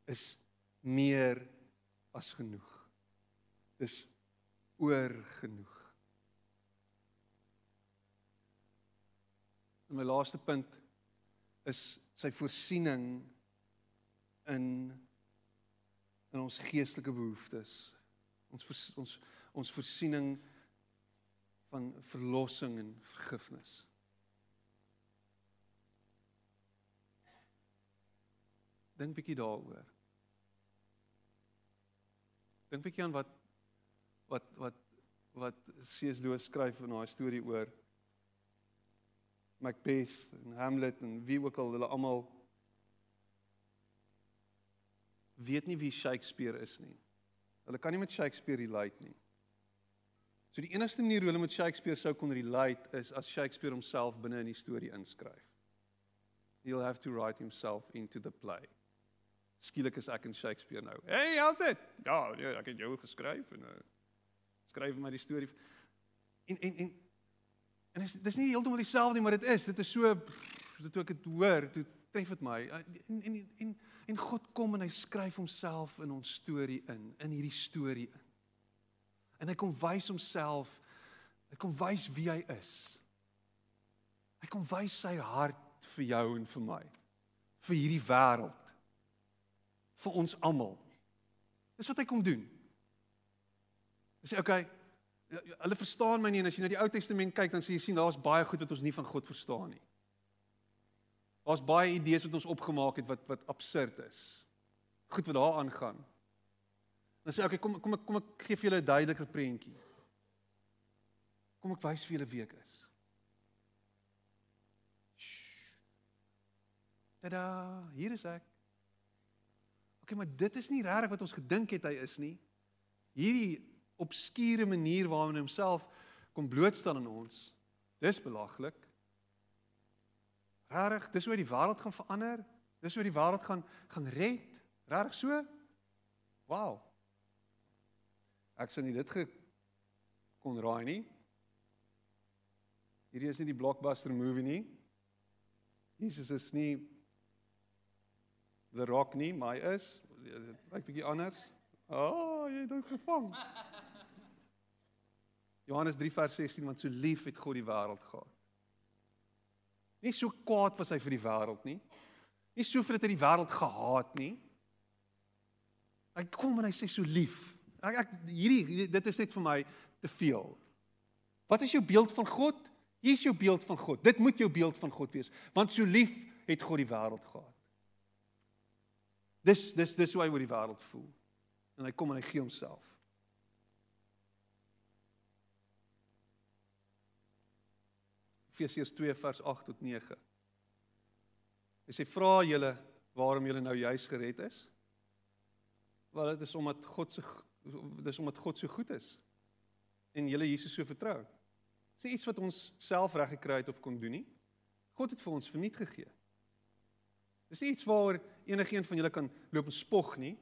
Is meer as genoeg. Dis oor genoeg. En my laaste punt is sy voorsiening in in ons geestelike behoeftes. Ons ons ons voorsiening van verlossing en vergifnis. Dink bietjie daaroor. Dink bietjie aan wat wat wat wat C.S. Lewis skryf in daai storie oor Macbeth en Hamlet en wie ook al hulle almal weet nie wie Shakespeare is nie. Hulle kan nie met Shakespeare relate nie. So die enigste manier hoe hulle met Shakespeare sou kon relate is as Shakespeare homself binne in die storie inskryf. He'll have to write himself into the play skielik is ek in Shakespeare nou. Hey, how's it? Ja, ja, ek het jou geskryf en uh, skryf my die storie. En en en en dis dis nie heeltemal dieselfde nie, maar dit is, dit is so dit toe ek dit hoor, toe tref dit my. En en en en God kom en hy skryf homself in ons storie in, in hierdie storie in. En hy kom wys homself, hy kom wys wie hy is. Hy kom wys sy hart vir jou en vir my. vir hierdie wêreld vir ons almal. Dis wat hy kom doen. Hy sê okay, ja, ja, hulle verstaan my nie en as jy na die Ou Testament kyk dan sê jy sien daar's baie goed wat ons nie van God verstaan nie. Daar's baie idees wat ons opgemaak het wat wat absurd is. Goed wat daar aangaan. Dan sê okay, kom kom ek kom ek gee vir julle 'n duideliker prentjie. Kom ek wys vir julle wie ek is. Tada, hier is ek. OK, maar dit is nie regtig wat ons gedink het hy is nie. Hierdie obskure manier waarop hy homself kom blootstel aan ons. Dis belaglik. Regtig, dis hoe die wêreld gaan verander. Dis hoe die wêreld gaan gaan red. Regtig so? Wow. Ek sou nie dit ge kon raai nie. Hierdie is nie die blockbuster movie nie. Jesus is nie The Rock nie, maar hy is lyk bietjie anders. Ah, oh, jy het hom gevang. Johannes 3 vers 16 want so lief het God die wêreld gehad. Nie so kwaad was hy vir die wêreld nie. Nie so vir dit hy die wêreld gehaat nie. Hy kom en hy sê so lief. Ek ek hierdie dit is net vir my te veel. Wat is jou beeld van God? Hier is jou beeld van God. Dit moet jou beeld van God wees, want so lief het God die wêreld gehad. Dis dis dis hoe hy oor die wêreld voel. En hy kom en hy gee homself. Efesiërs 2 vers 8 tot 9. Hy sê vra julle waarom julle nou juis gered is? Wel dit is omdat God se dis omdat God so goed is en julle Jesus so vertrou. Dis iets wat ons self reg gekry het of kon doen nie. God het vir ons verniet gegee. Dis nie iets waaroor enigiemand van julle kan loop en spog nie.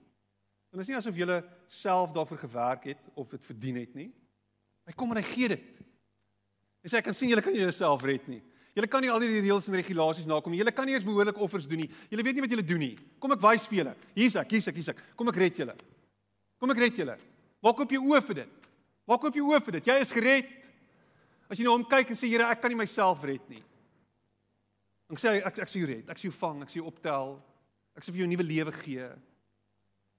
En dis nie asof julle self daarvoor gewerk het of dit verdien het nie. Hy kom en hy gee dit. Hy sê ek kan sien julle kan jouself red nie. Julle kan nie al die reëls en regulasies nakom nie. Julle kan nie eens behoorlik offers doen nie. Julle weet nie wat julle doen nie. Kom ek wys vir julle. Hier's ek, hier's ek, hier's ek. Kom ek red julle. Kom ek red julle. Waar koop jy oë vir dit? Waar koop jy oë vir dit? Jy is gered. As jy na nou hom kyk en sê Here, ek kan nie myself red nie. Dan sê ek ek sê jy red, ek sê jy vang, ek sê jy optel. Ek sê vir jou 'n nuwe lewe gee.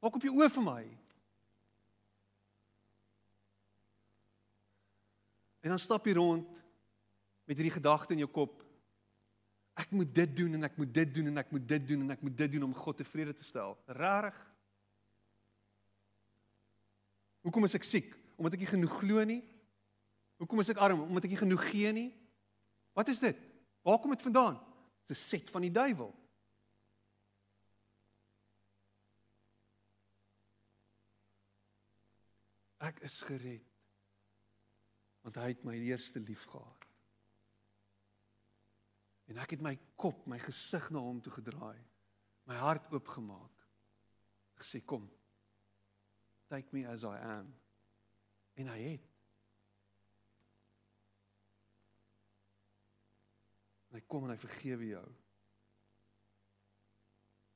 Maak op jou oë vir my. En dan stap jy rond met hierdie gedagte in jou kop. Ek moet dit doen en ek moet dit doen en ek moet dit doen en ek moet dit doen om God tevrede te stel. Rarig. Hoekom is ek siek? Omdat ek nie genoeg glo nie? Hoekom is ek arm? Omdat ek nie genoeg gee nie? Wat is dit? Waar kom dit vandaan? Dis 'n set van die duiwel. Ek is gered. Want hy het my eerste lief gehad. En ek het my kop, my gesig na hom toe gedraai. My hart oopgemaak. Gesê kom. Take me as I am. En hy het hy kom en hy vergewe jou.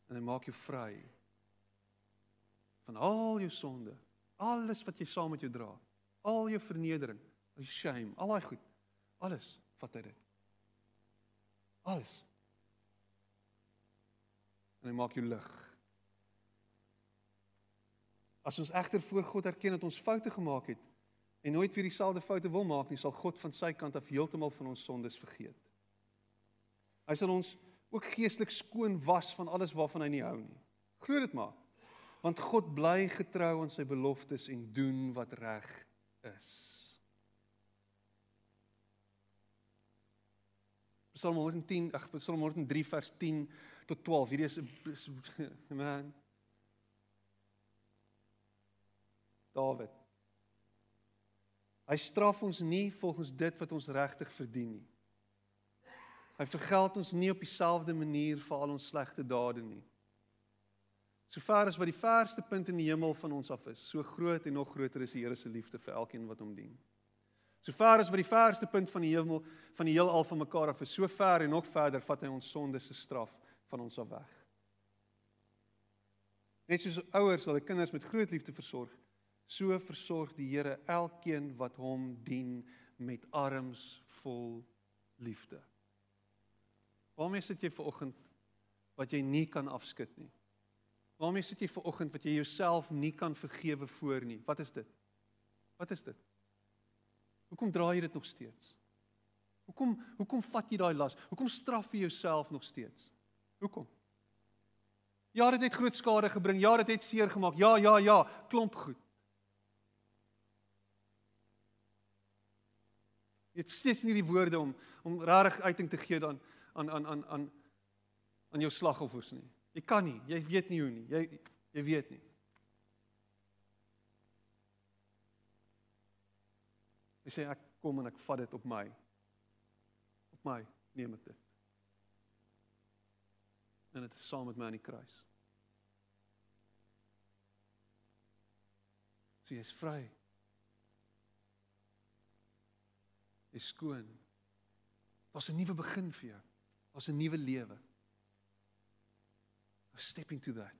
En hy maak jou vry van al jou sonde, alles wat jy saam met jou dra, al jou vernedering, al jou shame, al daai goed. Alles vat hy dit. Alles. En hy maak jou lig. As ons egter voor God erken dat ons foute gemaak het en nooit weer dieselfde foute wil maak nie, sal God van sy kant af heeltemal van ons sondes vergeet. Hy sal ons ook geestelik skoon was van alles waarvan hy nie hou nie. Glo dit maar. Want God bly getrou aan sy beloftes en doen wat reg is. Psalm 110, ag Psalm 103 vers 10 tot 12. Hierdie is man. Dawid. Hy straf ons nie volgens dit wat ons regtig verdien nie. Hy vergeld ons nie op dieselfde manier vir al ons slegte dade nie. Sover as wat die verste punt in die hemel van ons af is, so groot en nog groter is die Here se liefde vir elkeen wat hom dien. Sover as wat die verste punt van die hemel van die heelal van mekaar af is, so ver en nog verder vat hy ons sonde se straf van ons af weg. Net soos ouers hulle kinders met groot liefde versorg, so versorg die Here elkeen wat hom dien met arms vol liefde. Waarmee sit jy ver oggend wat jy nie kan afskud nie? Waarmee sit jy ver oggend wat jy jouself nie kan vergewe voor nie? Wat is dit? Wat is dit? Hoekom dra jy dit nog steeds? Hoekom hoekom vat jy daai las? Hoekom straf jy jouself nog steeds? Hoekom? Ja, dit het groot skade gebring. Ja, dit het seer gemaak. Ja, ja, ja, klomp goed. Jy het steeds nie die woorde om om regtig uiting te gee dan aan aan aan aan aan jou slagoffers nie. Jy kan nie, jy weet nie hoe nie. Jy jy weet nie. Hy sê ek kom en ek vat dit op my. Op my neem ek dit. En dit is saam met my aan die kruis. So jy's vry. Jy's skoon. Daar's 'n nuwe begin vir jou. Daar's 'n nuwe lewe. Step into that.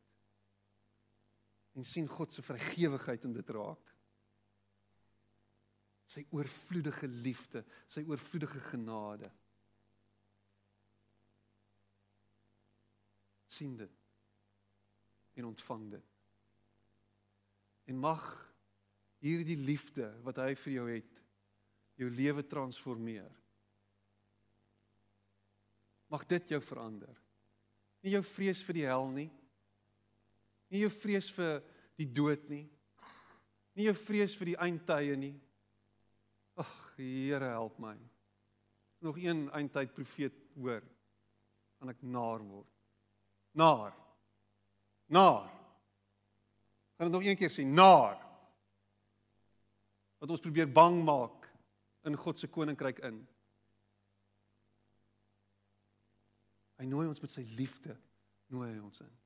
En sien God se vrygewigheid in dit raak. Sy oorvloedige liefde, sy oorvloedige genade. sien dit en ontvang dit. En mag hierdie liefde wat hy vir jou het jou lewe transformeer. Mag dit jou verander. Nie jou vrees vir die hel nie. Nie jou vrees vir die dood nie. Nie jou vrees vir die eindtye nie. Ag, Here help my. Nog een eindtyd profeet hoor, gaan ek naar word. Naar. Naar. Gaan dit nog een keer sê, naar. Wat ons probeer bang maak in God se koninkryk in. Hy nooi ons met sy liefde, nooi hy ons in.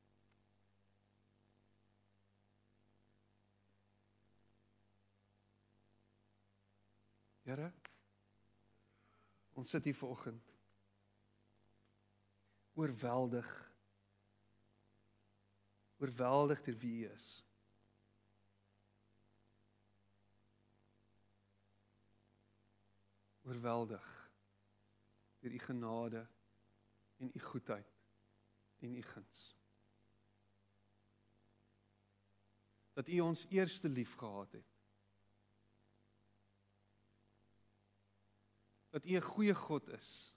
Here, ons sit hier vanoggend oorweldig oorweldig deur wie U is. Oorweldig deur U genade en u goedheid en u guns. Dat u ons eerste lief gehad het. Dat u 'n goeie God is.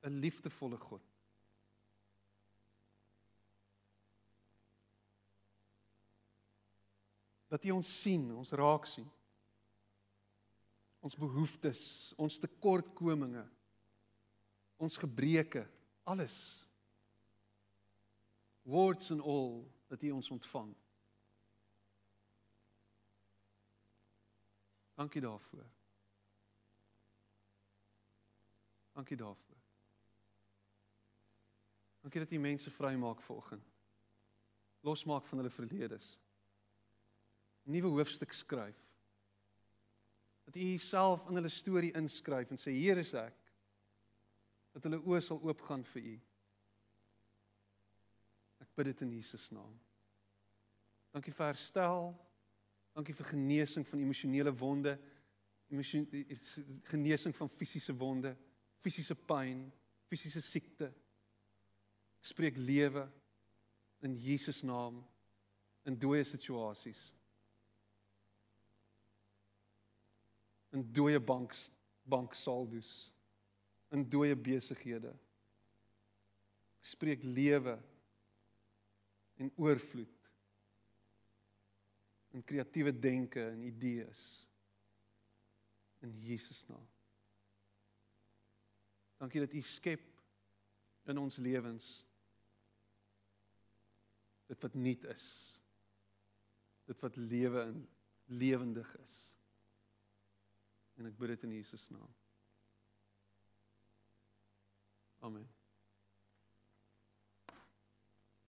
'n liefdevolle God. Dat u ons sien, ons raak sien. Ons behoeftes, ons tekortkominge ons gebreke, alles. Words and all dat U ons ontvang. Dankie daarvoor. Dankie daarvoor. Dankie dat U mense vrymaak vanoggend. Losmaak van hulle verledes. Nuwe hoofstuk skryf. Dat U Uself in hulle storie inskryf en sê hier is ek dat hulle oë sal oopgaan vir u. Ek bid dit in Jesus naam. Dankie vir herstel. Dankie vir genesing van emosionele wonde, genesing van fisiese wonde, fisiese pyn, fisiese siekte. Ek spreek lewe in Jesus naam in dooie situasies. In dooie bank banksaldos in dooie besighede. Spreek lewe en oorvloed in kreatiewe denke en idees in Jesus naam. Dankie dat U skep in ons lewens dit wat nuut is. Dit wat lewe en lewendig is. En ek bid dit in Jesus naam. Amen.